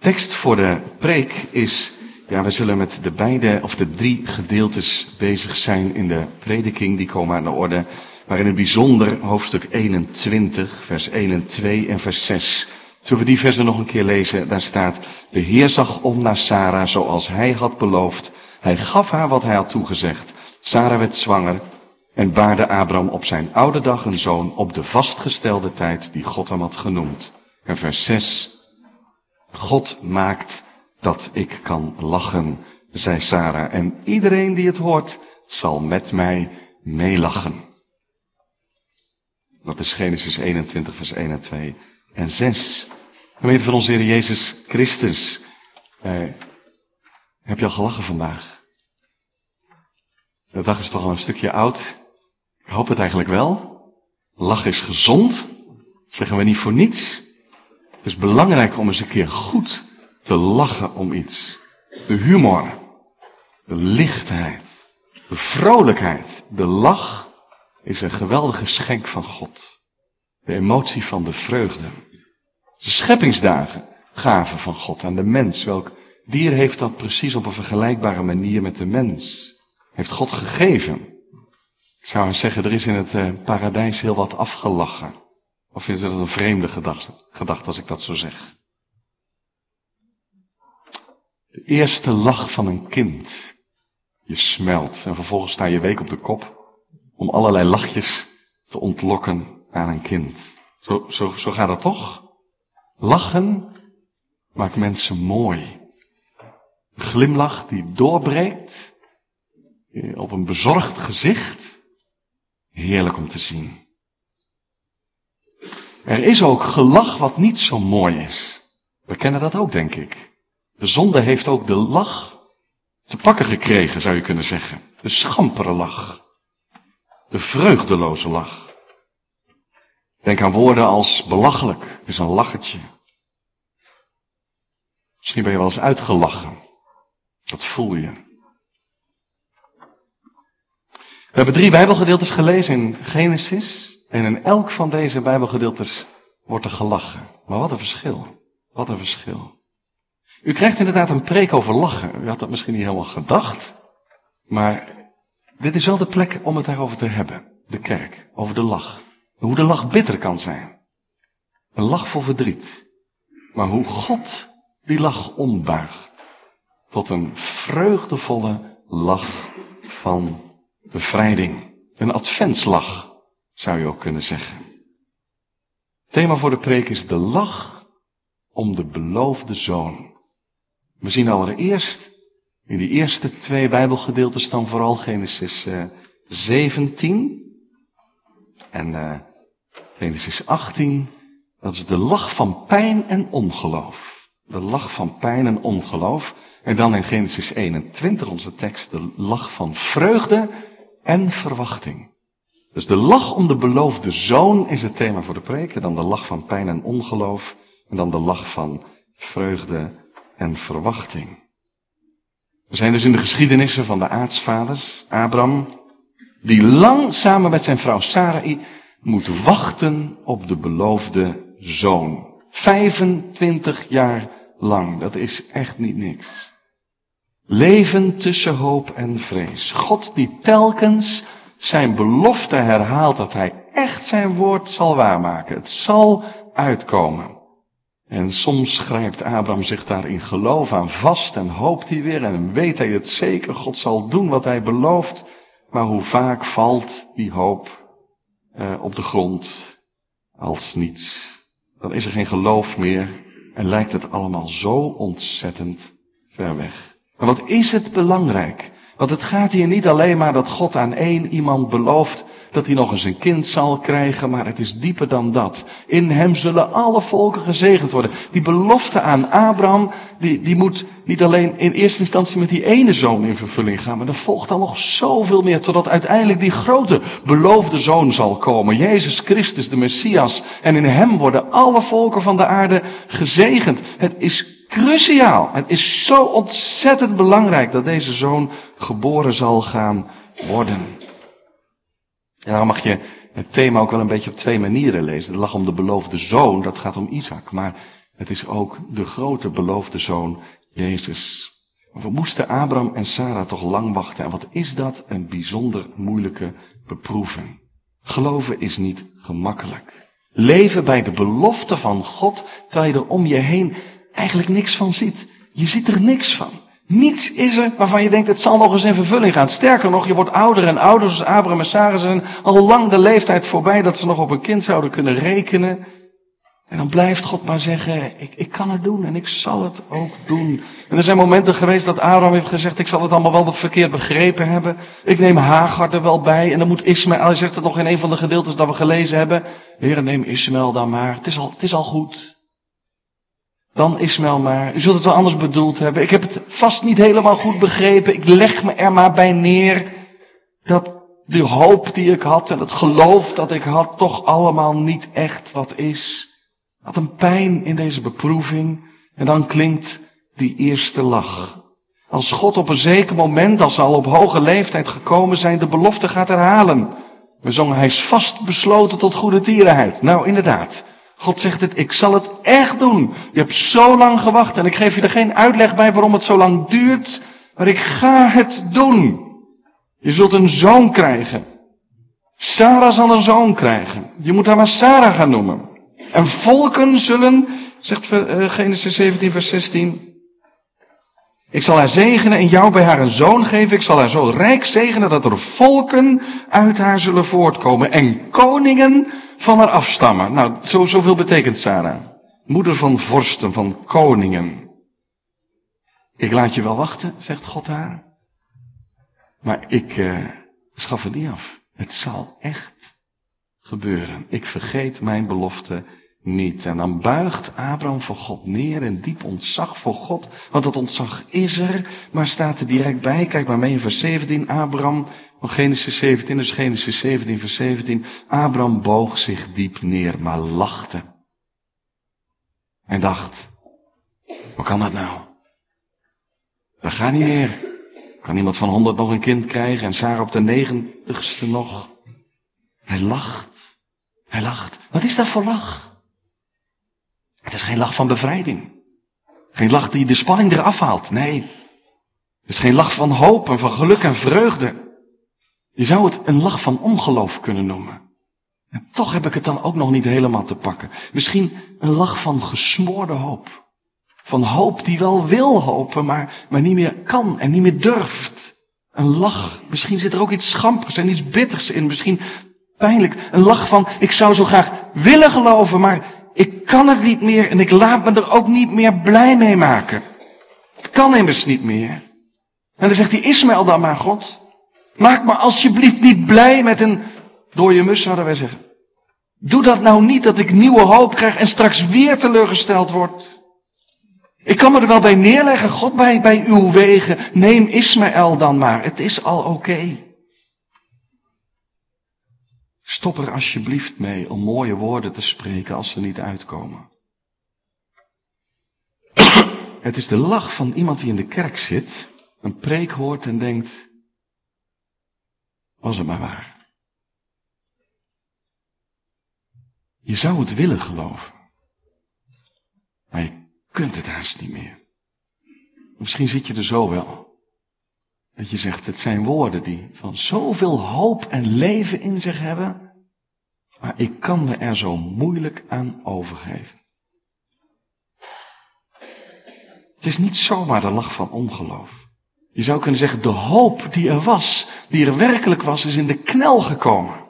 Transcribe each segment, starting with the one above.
Tekst voor de preek is, ja, we zullen met de beide of de drie gedeeltes bezig zijn in de prediking, die komen aan de orde. Maar in het bijzonder hoofdstuk 21, vers 1 en 2 en vers 6. Zullen we die versen nog een keer lezen? Daar staat, de Heer zag om naar Sarah zoals hij had beloofd. Hij gaf haar wat hij had toegezegd. Sarah werd zwanger en baarde Abraham op zijn oude dag een zoon op de vastgestelde tijd die God hem had genoemd. En vers 6. God maakt dat ik kan lachen, zei Sarah. En iedereen die het hoort zal met mij meelachen. Dat is Genesis 21, vers 1 en 2 en 6. Gemeente van onze Heer Jezus Christus. Eh, heb je al gelachen vandaag? De dag is toch al een stukje oud. Ik hoop het eigenlijk wel. Lach is gezond. Zeggen we niet voor niets. Het is belangrijk om eens een keer goed te lachen om iets. De humor. De lichtheid. De vrolijkheid. De lach is een geweldig geschenk van God. De emotie van de vreugde. De scheppingsdagen. Gaven van God aan de mens. Welk dier heeft dat precies op een vergelijkbare manier met de mens? Heeft God gegeven. Ik zou zeggen, er is in het uh, paradijs heel wat afgelachen. Of is dat een vreemde gedachte, gedachte als ik dat zo zeg? De eerste lach van een kind. Je smelt en vervolgens sta je week op de kop om allerlei lachjes te ontlokken aan een kind. Zo, zo, zo gaat dat toch? Lachen maakt mensen mooi. Een glimlach die doorbreekt op een bezorgd gezicht. Heerlijk om te zien. Er is ook gelach wat niet zo mooi is. We kennen dat ook, denk ik. De zonde heeft ook de lach te pakken gekregen, zou je kunnen zeggen. De schampere lach. De vreugdeloze lach. Denk aan woorden als belachelijk, is een lachertje. Misschien ben je wel eens uitgelachen. Dat voel je. We hebben drie Bijbelgedeeltes gelezen in Genesis. En in elk van deze Bijbelgedeeltes wordt er gelachen. Maar wat een verschil. Wat een verschil. U krijgt inderdaad een preek over lachen. U had dat misschien niet helemaal gedacht. Maar dit is wel de plek om het daarover te hebben. De kerk. Over de lach. Hoe de lach bitter kan zijn. Een lach voor verdriet. Maar hoe God die lach ombuigt. Tot een vreugdevolle lach van bevrijding. Een adventslach, zou je ook kunnen zeggen. thema voor de preek is de lach om de beloofde zoon. We zien allereerst in die eerste twee Bijbelgedeeltes dan vooral Genesis uh, 17 en uh, Genesis 18. Dat is de lach van pijn en ongeloof. De lach van pijn en ongeloof. En dan in Genesis 21 onze tekst de lach van vreugde en verwachting. Dus de lach om de beloofde zoon is het thema voor de preek. Dan de lach van pijn en ongeloof. En dan de lach van vreugde en verwachting. We zijn dus in de geschiedenissen van de aartsvaders, Abraham, die lang samen met zijn vrouw Sarai moet wachten op de beloofde zoon. 25 jaar lang, dat is echt niet niks. Leven tussen hoop en vrees. God die telkens zijn belofte herhaalt dat hij echt zijn woord zal waarmaken. Het zal uitkomen. En soms grijpt Abraham zich daar in geloof aan vast en hoopt hij weer en weet hij het zeker. God zal doen wat hij belooft. Maar hoe vaak valt die hoop eh, op de grond als niets. Dan is er geen geloof meer en lijkt het allemaal zo ontzettend ver weg. Maar wat is het belangrijk? Want het gaat hier niet alleen maar dat God aan één iemand belooft dat hij nog eens een kind zal krijgen, maar het is dieper dan dat. In hem zullen alle volken gezegend worden. Die belofte aan Abraham, die, die moet niet alleen in eerste instantie met die ene zoon in vervulling gaan, maar er volgt dan nog zoveel meer, totdat uiteindelijk die grote beloofde zoon zal komen. Jezus Christus, de Messias. En in hem worden alle volken van de aarde gezegend. Het is cruciaal. Het is zo ontzettend belangrijk dat deze zoon geboren zal gaan worden. En dan mag je het thema ook wel een beetje op twee manieren lezen. Het lag om de beloofde zoon, dat gaat om Isaac. Maar Het is ook de grote beloofde zoon, Jezus. We moesten Abraham en Sarah toch lang wachten. En wat is dat een bijzonder moeilijke beproeving. Geloven is niet gemakkelijk. Leven bij de belofte van God, terwijl je er om je heen eigenlijk niks van ziet. Je ziet er niks van. Niets is er waarvan je denkt, het zal nog eens in vervulling gaan. Sterker nog, je wordt ouder en ouder, zoals Abraham en Sarah zijn al lang de leeftijd voorbij dat ze nog op een kind zouden kunnen rekenen. En dan blijft God maar zeggen, ik, ik kan het doen en ik zal het ook doen. En er zijn momenten geweest dat Abraham heeft gezegd, ik zal het allemaal wel wat verkeerd begrepen hebben. Ik neem Hagar er wel bij en dan moet Ismaël, hij zegt het nog in een van de gedeeltes dat we gelezen hebben. Heer, neem Ismaël dan maar, het is al, het is al goed. Dan Ismaël maar, u zult het wel anders bedoeld hebben. Ik heb het vast niet helemaal goed begrepen, ik leg me er maar bij neer dat de hoop die ik had en het geloof dat ik had toch allemaal niet echt wat is. Wat een pijn in deze beproeving. En dan klinkt die eerste lach. Als God op een zeker moment, als ze al op hoge leeftijd gekomen zijn, de belofte gaat herhalen. We zongen, hij is vast besloten tot goede tierenheid. Nou, inderdaad. God zegt het, ik zal het echt doen. Je hebt zo lang gewacht en ik geef je er geen uitleg bij waarom het zo lang duurt, maar ik ga het doen. Je zult een zoon krijgen. Sarah zal een zoon krijgen. Je moet haar maar Sarah gaan noemen. En volken zullen, zegt eh, Genesis 17, vers 16. Ik zal haar zegenen en jou bij haar een zoon geven. Ik zal haar zo rijk zegenen dat er volken uit haar zullen voortkomen. En koningen van haar afstammen. Nou, zo, zoveel betekent Sarah. Moeder van vorsten, van koningen. Ik laat je wel wachten, zegt God haar. Maar ik uh, schaf het niet af. Het zal echt gebeuren. Ik vergeet mijn belofte niet. En dan buigt Abraham voor God neer in diep ontzag voor God. Want dat ontzag is er, maar staat er direct bij. Kijk maar mee in vers 17. Abraham, van Genesis 17, dus Genesis 17, vers 17. Abraham boog zich diep neer, maar lachte. En dacht, hoe kan dat nou? Dat gaat niet meer. Kan iemand van honderd nog een kind krijgen en Sarah op de negentigste nog? Hij lacht. Hij lacht. Wat is dat voor lach? Het is geen lach van bevrijding. Geen lach die de spanning eraf haalt. Nee. Het is geen lach van hoop en van geluk en vreugde. Je zou het een lach van ongeloof kunnen noemen. En toch heb ik het dan ook nog niet helemaal te pakken. Misschien een lach van gesmoorde hoop. Van hoop die wel wil hopen, maar, maar niet meer kan en niet meer durft. Een lach. Misschien zit er ook iets schampers en iets bitters in. Misschien pijnlijk. Een lach van, ik zou zo graag willen geloven, maar ik kan het niet meer en ik laat me er ook niet meer blij mee maken. Het kan immers niet meer. En dan zegt hij, Ismaël dan maar, God. Maak me alsjeblieft niet blij met een dode mus, zouden wij zeggen. Doe dat nou niet dat ik nieuwe hoop krijg en straks weer teleurgesteld word. Ik kan me er wel bij neerleggen, God, bij, bij uw wegen. Neem Ismaël dan maar. Het is al oké. Stop er alsjeblieft mee om mooie woorden te spreken als ze niet uitkomen. Het is de lach van iemand die in de kerk zit, een preek hoort en denkt, was het maar waar. Je zou het willen geloven, maar je kunt het haast niet meer. Misschien zit je er zo wel. Dat je zegt, het zijn woorden die van zoveel hoop en leven in zich hebben, maar ik kan me er zo moeilijk aan overgeven. Het is niet zomaar de lach van ongeloof. Je zou kunnen zeggen, de hoop die er was, die er werkelijk was, is in de knel gekomen.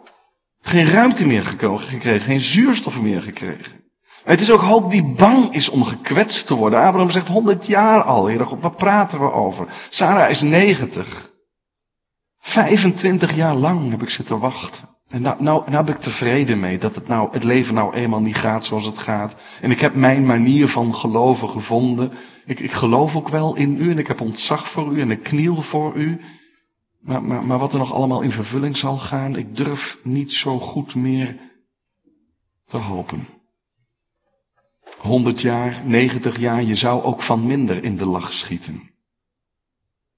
Geen ruimte meer gekregen, geen zuurstof meer gekregen. Het is ook hoop die bang is om gekwetst te worden. Abraham zegt 100 jaar al, Heer God, wat praten we over? Sarah is 90. 25 jaar lang heb ik zitten wachten. En nou, nou, nou ben ik tevreden mee dat het, nou, het leven nou eenmaal niet gaat zoals het gaat. En ik heb mijn manier van geloven gevonden. Ik, ik geloof ook wel in u en ik heb ontzag voor u en ik kniel voor u. Maar, maar, maar wat er nog allemaal in vervulling zal gaan, ik durf niet zo goed meer te hopen. 100 jaar, 90 jaar, je zou ook van minder in de lach schieten.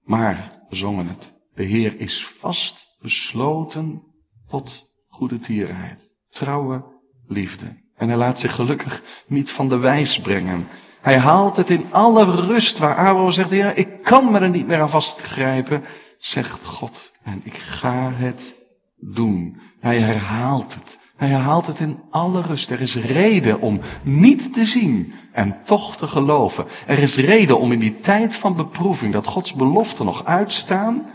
Maar, zongen het, de Heer is vast besloten tot goede tierenheid, trouwe liefde. En hij laat zich gelukkig niet van de wijs brengen. Hij haalt het in alle rust waar Abraham zegt, ja, ik kan me er niet meer aan vastgrijpen, zegt God. En ik ga het doen. Hij herhaalt het. Hij herhaalt het in alle rust. Er is reden om niet te zien en toch te geloven. Er is reden om in die tijd van beproeving dat Gods beloften nog uitstaan,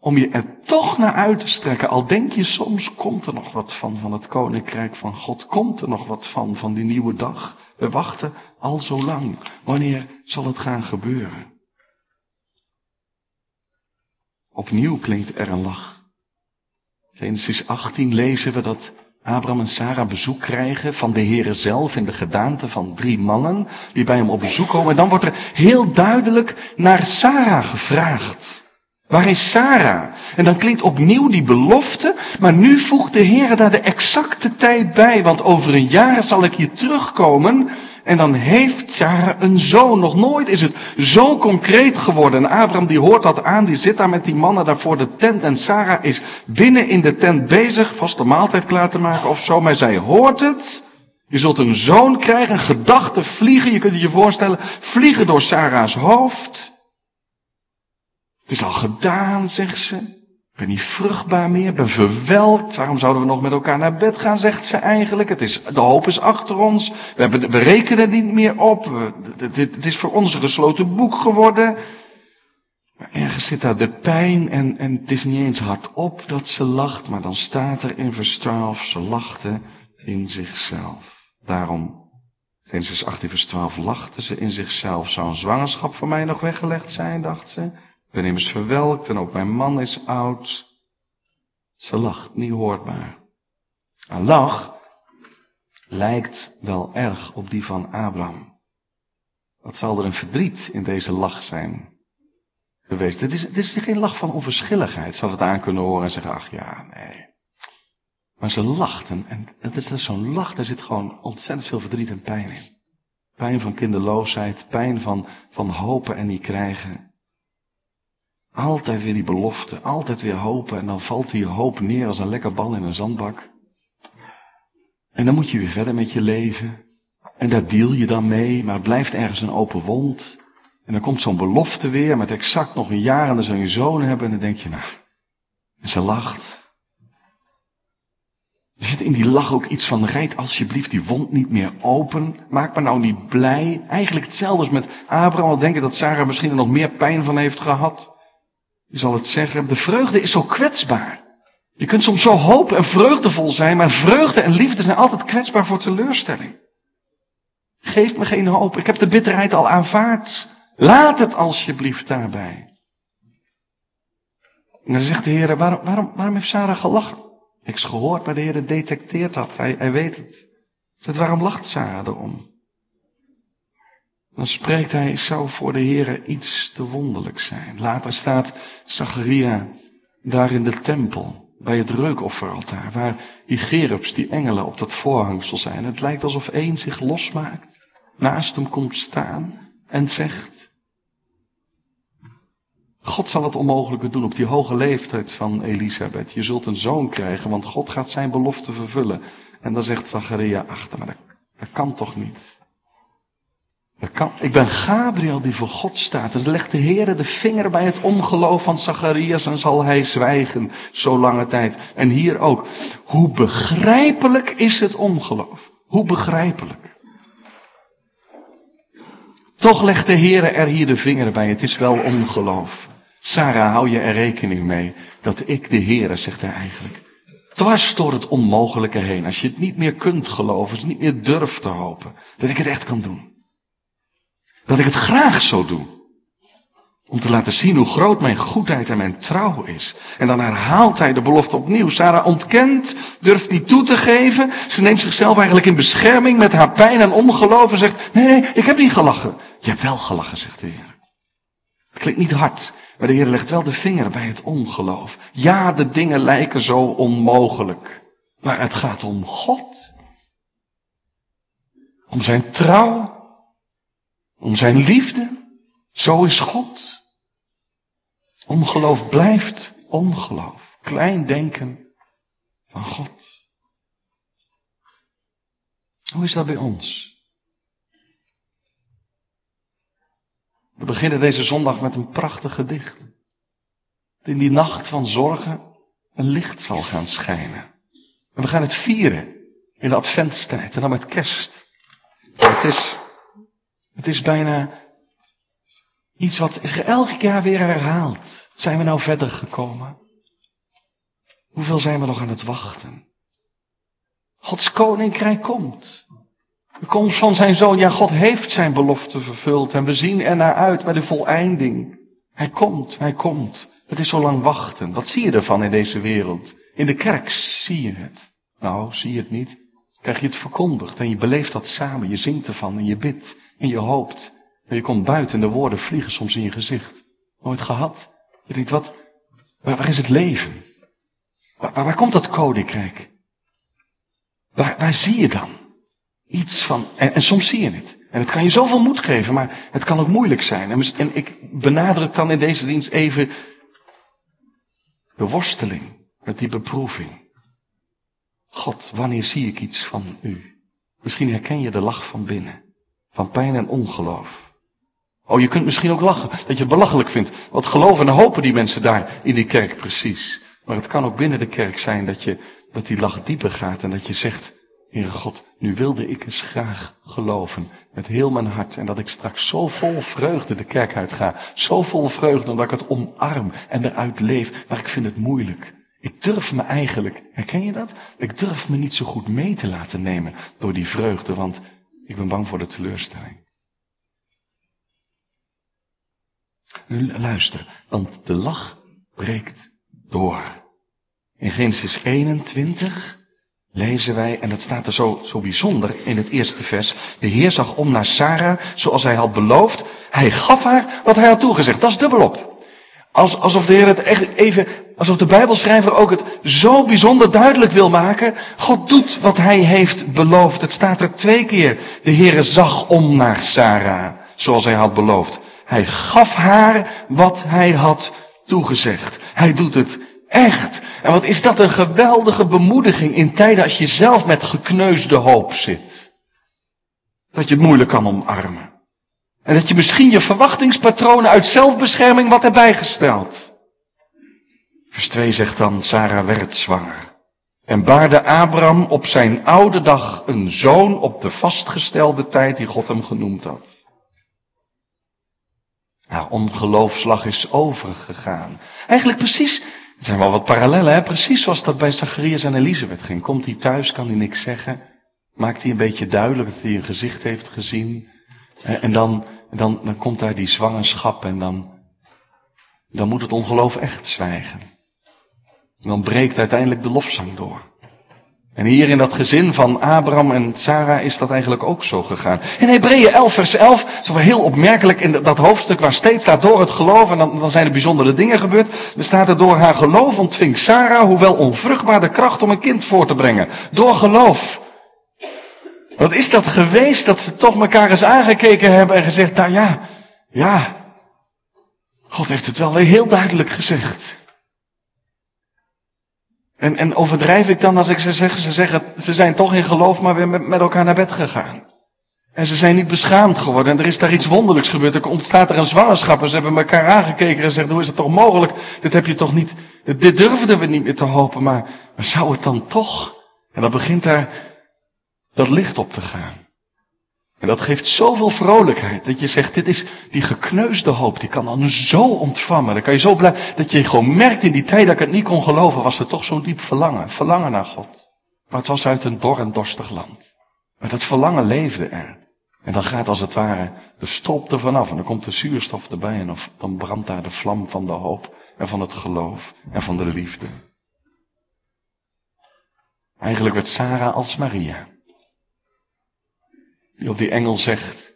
om je er toch naar uit te strekken. Al denk je soms, komt er nog wat van, van het koninkrijk van God. Komt er nog wat van, van die nieuwe dag. We wachten al zo lang. Wanneer zal het gaan gebeuren? Opnieuw klinkt er een lach. Genesis 18 lezen we dat Abraham en Sarah bezoek krijgen van de Heere zelf in de gedaante van drie mannen die bij hem op bezoek komen. En dan wordt er heel duidelijk naar Sarah gevraagd. Waar is Sarah? En dan klinkt opnieuw die belofte, maar nu voegt de Heer daar de exacte tijd bij, want over een jaar zal ik hier terugkomen en dan heeft Sarah een zoon. Nog nooit is het zo concreet geworden. En Abraham die hoort dat aan, die zit daar met die mannen daar voor de tent. En Sarah is binnen in de tent bezig, vast de maaltijd klaar te maken of zo. Maar zij hoort het. Je zult een zoon krijgen, gedachten vliegen, je kunt het je voorstellen, vliegen door Sarah's hoofd. Het is al gedaan, zegt ze. Ik ben niet vruchtbaar meer, ben verwelkt. Waarom zouden we nog met elkaar naar bed gaan, zegt ze eigenlijk. Het is, de hoop is achter ons. We, hebben, we rekenen niet meer op. Het is voor ons een gesloten boek geworden. Maar ergens zit daar de pijn en, en het is niet eens hardop dat ze lacht, maar dan staat er in vers 12, ze lachte in zichzelf. Daarom, Genesis 18 vers 12, lachte ze in zichzelf. Zou een zwangerschap voor mij nog weggelegd zijn, dacht ze ben immers verwelkt en ook mijn man is oud. Ze lacht, niet hoorbaar. Een lach lijkt wel erg op die van Abraham. Wat zal er een verdriet in deze lach zijn geweest? Dit is, dit is geen lach van onverschilligheid. Zal het aan kunnen horen en zeggen, ach ja, nee. Maar ze lacht en, het is zo'n lach, daar zit gewoon ontzettend veel verdriet en pijn in. Pijn van kinderloosheid, pijn van, van hopen en niet krijgen. Altijd weer die belofte, altijd weer hopen en dan valt die hoop neer als een lekker bal in een zandbak. En dan moet je weer verder met je leven. En daar deal je dan mee, maar het blijft ergens een open wond. En dan komt zo'n belofte weer met exact nog een jaar en dan zul je zoon hebben en dan denk je, nou, en ze lacht. Er zit in die lach ook iets van, rijd alsjeblieft die wond niet meer open. Maak me nou niet blij. Eigenlijk hetzelfde als met Abraham. Denken dat Sarah misschien er nog meer pijn van heeft gehad. Je zal het zeggen, de vreugde is zo kwetsbaar. Je kunt soms zo hoop en vreugdevol zijn, maar vreugde en liefde zijn altijd kwetsbaar voor teleurstelling. Geef me geen hoop, ik heb de bitterheid al aanvaard. Laat het alsjeblieft daarbij. En dan zegt de Heer, waarom, waarom, waarom heeft Sarah gelachen? Ik is gehoord, maar de Heer detecteert dat, hij, hij weet het. Zegt, waarom lacht Sarah erom? Dan spreekt hij, zou voor de Heere iets te wonderlijk zijn. Later staat Zacharia daar in de tempel, bij het reukofferaltaar, waar die gerubs, die engelen op dat voorhangsel zijn. Het lijkt alsof één zich losmaakt, naast hem komt staan en zegt, God zal het onmogelijke doen op die hoge leeftijd van Elisabeth. Je zult een zoon krijgen, want God gaat zijn belofte vervullen. En dan zegt Zacharia achter, maar dat, dat kan toch niet? Kan, ik ben Gabriel die voor God staat. En legt de Heer de vinger bij het ongeloof van Zacharias en zal hij zwijgen zo lange tijd. En hier ook. Hoe begrijpelijk is het ongeloof? Hoe begrijpelijk? Toch legt de Heer er hier de vinger bij. Het is wel ongeloof. Sarah, hou je er rekening mee dat ik de Heer, zegt hij eigenlijk, dwars door het onmogelijke heen, als je het niet meer kunt geloven, als je niet meer durft te hopen, dat ik het echt kan doen. Dat ik het graag zo doe. Om te laten zien hoe groot mijn goedheid en mijn trouw is. En dan herhaalt hij de belofte opnieuw. Sarah ontkent, durft niet toe te geven. Ze neemt zichzelf eigenlijk in bescherming met haar pijn en ongeloof en zegt, nee, nee, ik heb niet gelachen. Je hebt wel gelachen, zegt de Heer. Het klinkt niet hard, maar de Heer legt wel de vinger bij het ongeloof. Ja, de dingen lijken zo onmogelijk. Maar het gaat om God. Om zijn trouw om zijn liefde. Zo is God. Ongeloof blijft ongeloof. Klein denken van God. Hoe is dat bij ons? We beginnen deze zondag met een prachtig gedicht. In die nacht van zorgen een licht zal gaan schijnen. En we gaan het vieren in de adventstijd en dan met kerst. Het is, het is bijna iets wat zich elk jaar weer herhaalt. Zijn we nou verder gekomen? Hoeveel zijn we nog aan het wachten? Gods koninkrijk komt. De komst van zijn zoon, ja, God heeft zijn belofte vervuld en we zien er naar uit bij de voleinding. Hij komt, hij komt. Het is zo lang wachten. Wat zie je ervan in deze wereld? In de kerk zie je het. Nou, zie je het niet. Krijg je het verkondigd en je beleeft dat samen. Je zingt ervan en je bidt en je hoopt. En je komt buiten en de woorden vliegen soms in je gezicht. Nooit gehad. Je denkt, wat, waar, is het leven? Waar, waar, komt dat koninkrijk? Waar, waar zie je dan? Iets van, en, en soms zie je het. En het kan je zoveel moed geven, maar het kan ook moeilijk zijn. En, en ik benadruk dan in deze dienst even de worsteling met die beproeving. God, wanneer zie ik iets van u? Misschien herken je de lach van binnen, van pijn en ongeloof. Oh, je kunt misschien ook lachen, dat je het belachelijk vindt. Wat geloven en hopen die mensen daar in die kerk precies. Maar het kan ook binnen de kerk zijn dat, je, dat die lach dieper gaat en dat je zegt, Heere God, nu wilde ik eens graag geloven met heel mijn hart en dat ik straks zo vol vreugde de kerk uit ga. Zo vol vreugde omdat ik het omarm en eruit leef, maar ik vind het moeilijk. Ik durf me eigenlijk, herken je dat? Ik durf me niet zo goed mee te laten nemen door die vreugde, want ik ben bang voor de teleurstelling. Luister, want de lach breekt door. In Genesis 21 lezen wij, en dat staat er zo, zo bijzonder in het eerste vers. De Heer zag om naar Sarah, zoals hij had beloofd. Hij gaf haar wat hij had toegezegd. Dat is dubbelop. Als, alsof de Heer het echt even, alsof de Bijbelschrijver ook het zo bijzonder duidelijk wil maken. God doet wat hij heeft beloofd. Het staat er twee keer. De Heer zag om naar Sarah, zoals hij had beloofd. Hij gaf haar wat hij had toegezegd. Hij doet het echt. En wat is dat een geweldige bemoediging in tijden als je zelf met gekneusde hoop zit. Dat je het moeilijk kan omarmen. En dat je misschien je verwachtingspatronen uit zelfbescherming wat erbij gesteld. Vers 2 zegt dan, Sarah werd zwanger. En baarde Abraham op zijn oude dag een zoon op de vastgestelde tijd die God hem genoemd had. Haar ongeloofslag is overgegaan. Eigenlijk precies er zijn wel wat parallellen, hè? precies zoals dat bij Zacharias en Elisabeth ging. Komt hij thuis, kan hij niks zeggen. Maakt hij een beetje duidelijk dat hij een gezicht heeft gezien. En dan, dan, dan komt daar die zwangerschap en dan, dan moet het ongeloof echt zwijgen. dan breekt uiteindelijk de lofzang door. En hier in dat gezin van Abraham en Sarah is dat eigenlijk ook zo gegaan. In Hebreeën 11 vers 11, zo heel opmerkelijk in dat hoofdstuk waar steeds staat door het geloof, en dan, dan zijn er bijzondere dingen gebeurd. Er staat er door haar geloof ontving Sarah, hoewel onvruchtbaar, de kracht om een kind voor te brengen. Door geloof. Wat is dat geweest dat ze toch elkaar eens aangekeken hebben en gezegd, nou ja, ja, God heeft het wel weer heel duidelijk gezegd. En, en overdrijf ik dan als ik ze zeg, ze zeggen, ze zijn toch in geloof maar weer met, met elkaar naar bed gegaan. En ze zijn niet beschaamd geworden en er is daar iets wonderlijks gebeurd. Er ontstaat er een zwangerschap en ze hebben elkaar aangekeken en zeggen, hoe is het toch mogelijk? Dit heb je toch niet, dit, durfden we niet meer te hopen, maar, maar zou het dan toch? En dan begint daar dat licht op te gaan. En dat geeft zoveel vrolijkheid. Dat je zegt, dit is die gekneusde hoop. Die kan dan zo ontvammen. Dan kan je zo blij, dat je gewoon merkt in die tijd dat ik het niet kon geloven. Was er toch zo'n diep verlangen. Verlangen naar God. Maar het was uit een dor en dorstig land. Maar dat verlangen leefde er. En dan gaat als het ware de stop er vanaf. En dan komt de zuurstof erbij. En dan brandt daar de vlam van de hoop. En van het geloof. En van de liefde. Eigenlijk werd Sarah als Maria. Op die engel zegt,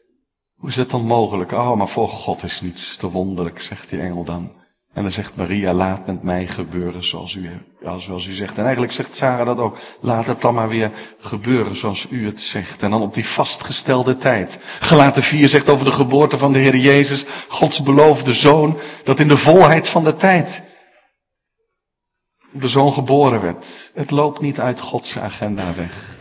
hoe is dat dan mogelijk? Oh, maar voor God is niets te wonderlijk, zegt die engel dan. En dan zegt Maria, laat met mij gebeuren zoals u, zoals u zegt. En eigenlijk zegt Sarah dat ook. Laat het dan maar weer gebeuren zoals u het zegt. En dan op die vastgestelde tijd. Gelaten 4 zegt over de geboorte van de Heer Jezus, Gods beloofde zoon, dat in de volheid van de tijd de zoon geboren werd. Het loopt niet uit Gods agenda weg.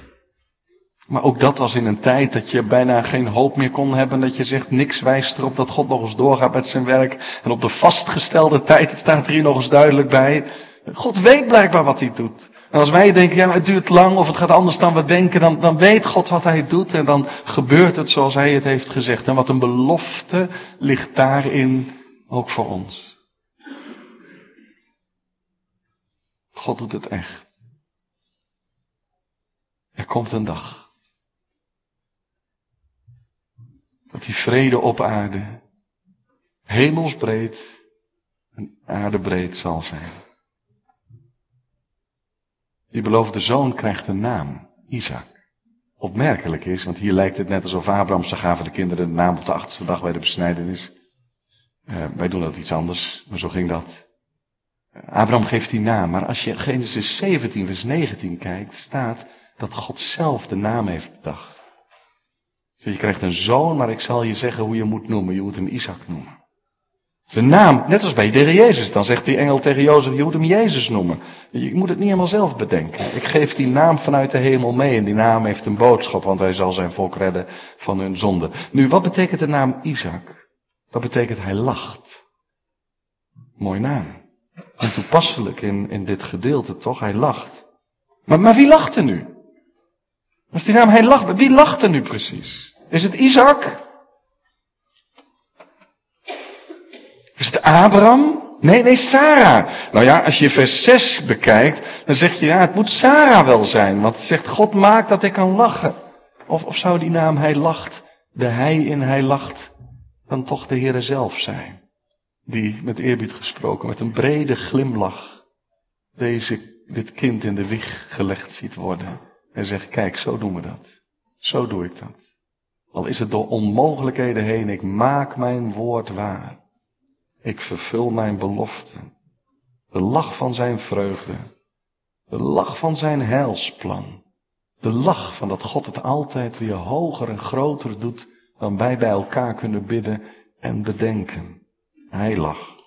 Maar ook dat was in een tijd dat je bijna geen hoop meer kon hebben. Dat je zegt, niks wijst erop dat God nog eens doorgaat met zijn werk. En op de vastgestelde tijd, het staat er hier nog eens duidelijk bij. God weet blijkbaar wat hij doet. En als wij denken, ja, het duurt lang of het gaat anders dan we denken, dan, dan weet God wat hij doet en dan gebeurt het zoals hij het heeft gezegd. En wat een belofte ligt daarin ook voor ons. God doet het echt. Er komt een dag. Dat die vrede op aarde hemelsbreed en aardebreed zal zijn. Die beloofde zoon krijgt een naam, Isaac. Opmerkelijk is, want hier lijkt het net alsof Abraham, ze gaven de kinderen de naam op de achtste dag bij de besnijdenis. Uh, wij doen dat iets anders, maar zo ging dat. Abraham geeft die naam, maar als je Genesis 17, vers 19 kijkt, staat dat God zelf de naam heeft bedacht. Je krijgt een zoon, maar ik zal je zeggen hoe je moet noemen. Je moet hem Isaac noemen. Zijn naam, net als bij de Jezus. Dan zegt die engel tegen Jozef, je moet hem Jezus noemen. Je moet het niet helemaal zelf bedenken. Ik geef die naam vanuit de hemel mee en die naam heeft een boodschap, want hij zal zijn volk redden van hun zonde. Nu, wat betekent de naam Isaac? Dat betekent hij lacht. Mooi naam. En toepasselijk in, in dit gedeelte, toch? Hij lacht. Maar, maar wie lacht er nu? Als die naam hij lacht, wie lacht er nu precies? Is het Isaac? Is het Abraham? Nee, nee, Sarah. Nou ja, als je vers 6 bekijkt, dan zeg je, ja, het moet Sarah wel zijn. Want het zegt, God maakt dat ik kan lachen. Of, of zou die naam hij lacht, de hij in hij lacht, dan toch de Heere zelf zijn? Die, met eerbied gesproken, met een brede glimlach, deze, dit kind in de wieg gelegd ziet worden. En zegt, kijk, zo doen we dat. Zo doe ik dat. Al is het door onmogelijkheden heen, ik maak mijn woord waar. Ik vervul mijn belofte. De lach van zijn vreugde. De lach van zijn heilsplan. De lach van dat God het altijd weer hoger en groter doet dan wij bij elkaar kunnen bidden en bedenken. Hij lacht.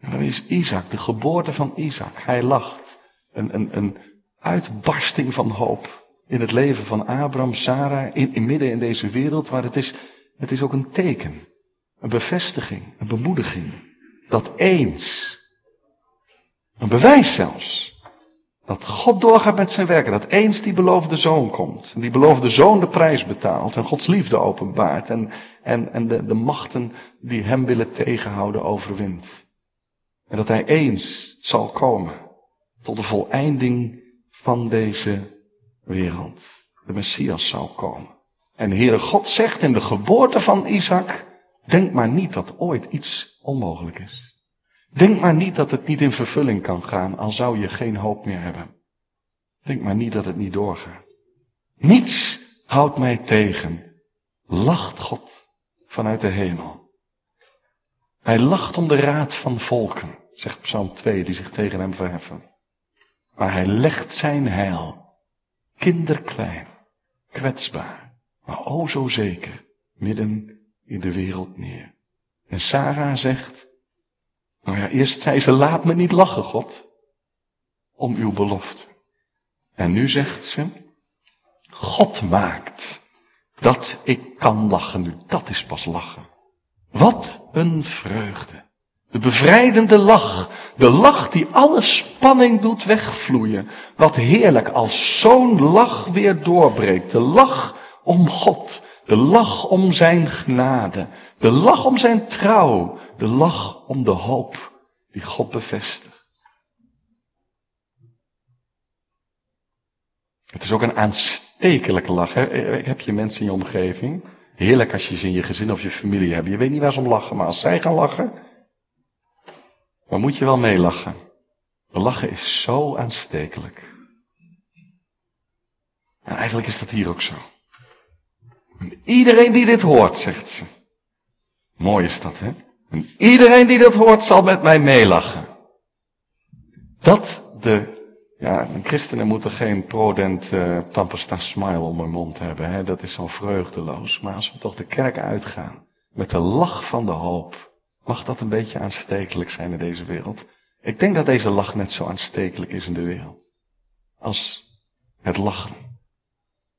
En dan is Isaac, de geboorte van Isaac. Hij lacht. Een, een, een uitbarsting van hoop in het leven van Abraham, Sarah, in, in midden in deze wereld, maar het is, het is ook een teken. Een bevestiging, een bemoediging. Dat eens, een bewijs zelfs, dat God doorgaat met zijn werken. Dat eens die beloofde zoon komt. En die beloofde zoon de prijs betaalt. En Gods liefde openbaart. En, en, en de, de machten die hem willen tegenhouden overwint. En dat hij eens zal komen. Tot de voleinding van deze wereld. De Messias zal komen. En de Heere God zegt in de geboorte van Isaac. Denk maar niet dat ooit iets onmogelijk is. Denk maar niet dat het niet in vervulling kan gaan, al zou je geen hoop meer hebben. Denk maar niet dat het niet doorgaat. Niets houdt mij tegen. Lacht God vanuit de hemel. Hij lacht om de raad van volken, zegt Psalm 2, die zich tegen hem verheffen. Maar hij legt zijn heil, kinderklein, kwetsbaar, maar o zo zeker, midden in de wereld neer. En Sarah zegt, nou ja, eerst zei ze, laat me niet lachen, God, om uw belofte. En nu zegt ze, God maakt dat ik kan lachen nu. Dat is pas lachen. Wat een vreugde. De bevrijdende lach. De lach die alle spanning doet wegvloeien. Wat heerlijk als zo'n lach weer doorbreekt. De lach om God. De lach om zijn genade. De lach om zijn trouw. De lach om de hoop die God bevestigt. Het is ook een aanstekelijke lach. Hè? Heb je mensen in je omgeving? Heerlijk als je ze in je gezin of je familie hebt. Je weet niet waar ze om lachen, maar als zij gaan lachen, dan moet je wel meelachen. Lachen is zo aanstekelijk. En eigenlijk is dat hier ook zo. En iedereen die dit hoort, zegt ze. Mooi is dat, hè? En iedereen die dat hoort zal met mij meelachen. Dat de, ja, christenen moeten geen prodent uh, tampesta smile om hun mond hebben, hè? Dat is zo vreugdeloos. Maar als we toch de kerk uitgaan, met de lach van de hoop, mag dat een beetje aanstekelijk zijn in deze wereld. Ik denk dat deze lach net zo aanstekelijk is in de wereld. Als Het lachen.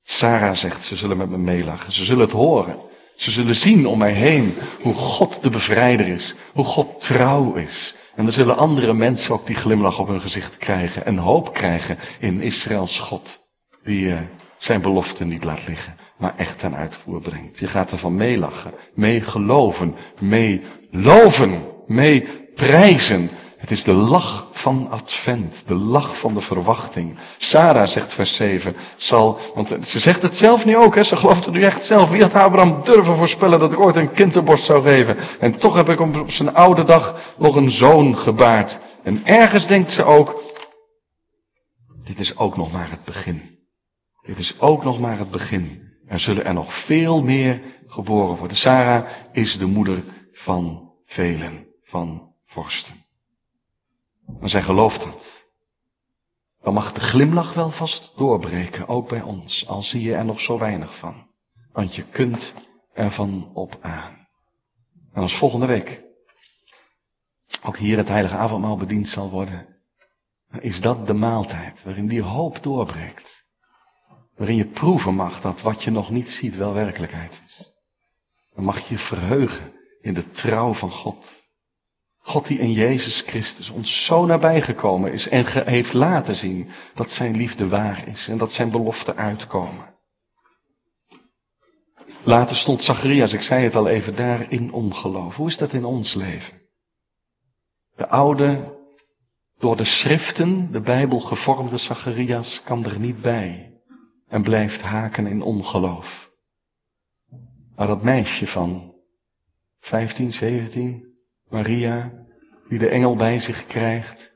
Sarah zegt, ze zullen met me meelachen. Ze zullen het horen. Ze zullen zien om mij heen hoe God de bevrijder is. Hoe God trouw is. En er zullen andere mensen ook die glimlach op hun gezicht krijgen. En hoop krijgen in Israëls God. Die uh, zijn beloften niet laat liggen. Maar echt ten uitvoer brengt. Je gaat ervan meelachen. Mee geloven. Mee loven. Mee prijzen. Het is de lach van Advent, de lach van de verwachting. Sarah zegt vers 7, zal, want ze zegt het zelf nu ook, hè, ze gelooft het nu echt zelf. Wie had Abraham durven voorspellen dat ik ooit een kinderborst zou geven? En toch heb ik op zijn oude dag nog een zoon gebaard. En ergens denkt ze ook, dit is ook nog maar het begin. Dit is ook nog maar het begin. Er zullen er nog veel meer geboren worden. Sarah is de moeder van velen, van vorsten. Maar zij gelooft dat. Dan mag de glimlach wel vast doorbreken, ook bij ons, al zie je er nog zo weinig van. Want je kunt ervan op aan. En als volgende week ook hier het heilige avondmaal bediend zal worden, dan is dat de maaltijd waarin die hoop doorbreekt. Waarin je proeven mag dat wat je nog niet ziet wel werkelijkheid is. Dan mag je verheugen in de trouw van God. God die in Jezus Christus ons zo nabij gekomen is en heeft laten zien dat zijn liefde waar is en dat zijn beloften uitkomen. Later stond Zacharias, ik zei het al even, daar in ongeloof. Hoe is dat in ons leven? De oude, door de schriften, de Bijbel gevormde Zacharias kan er niet bij en blijft haken in ongeloof. Maar dat meisje van 15, 17, Maria, die de engel bij zich krijgt,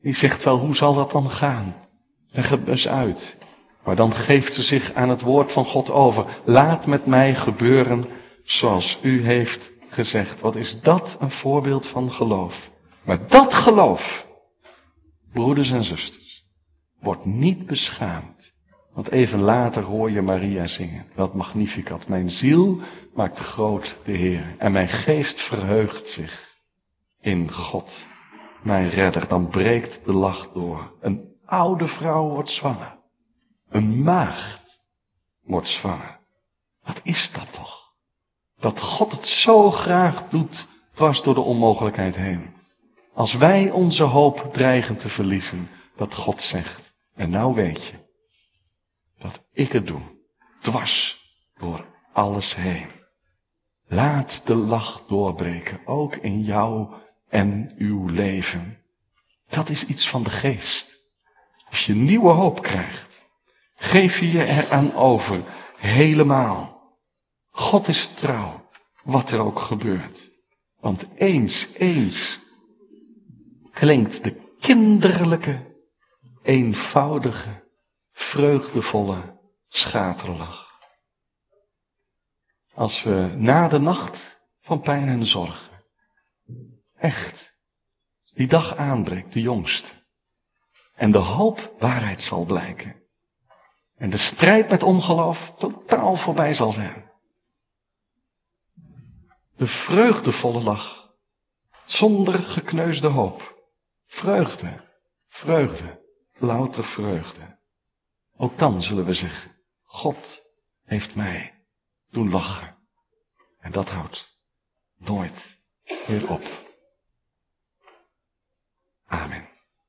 die zegt wel, hoe zal dat dan gaan? Leg het dus uit. Maar dan geeft ze zich aan het woord van God over. Laat met mij gebeuren zoals u heeft gezegd. Wat is dat een voorbeeld van geloof? Maar dat geloof, broeders en zusters, wordt niet beschaamd. Want even later hoor je Maria zingen. Wat magnificat. Mijn ziel maakt groot de Heer. En mijn geest verheugt zich in God, mijn redder, dan breekt de lach door. Een oude vrouw wordt zwanger. Een maagd wordt zwanger. Wat is dat toch? Dat God het zo graag doet, dwars door de onmogelijkheid heen. Als wij onze hoop dreigen te verliezen, dat God zegt, en nou weet je, dat ik het doe, dwars door alles heen. Laat de lach doorbreken, ook in jouw en uw leven. Dat is iets van de geest. Als je nieuwe hoop krijgt, geef je je eraan over, helemaal. God is trouw, wat er ook gebeurt. Want eens, eens klinkt de kinderlijke, eenvoudige, vreugdevolle schaterlach. Als we na de nacht van pijn en zorg Echt. Die dag aanbreekt, de jongste. En de hoop waarheid zal blijken. En de strijd met ongeloof totaal voorbij zal zijn. De vreugdevolle lach. Zonder gekneusde hoop. Vreugde. Vreugde. Louter vreugde. Ook dan zullen we zeggen, God heeft mij doen lachen. En dat houdt nooit meer op. Amen.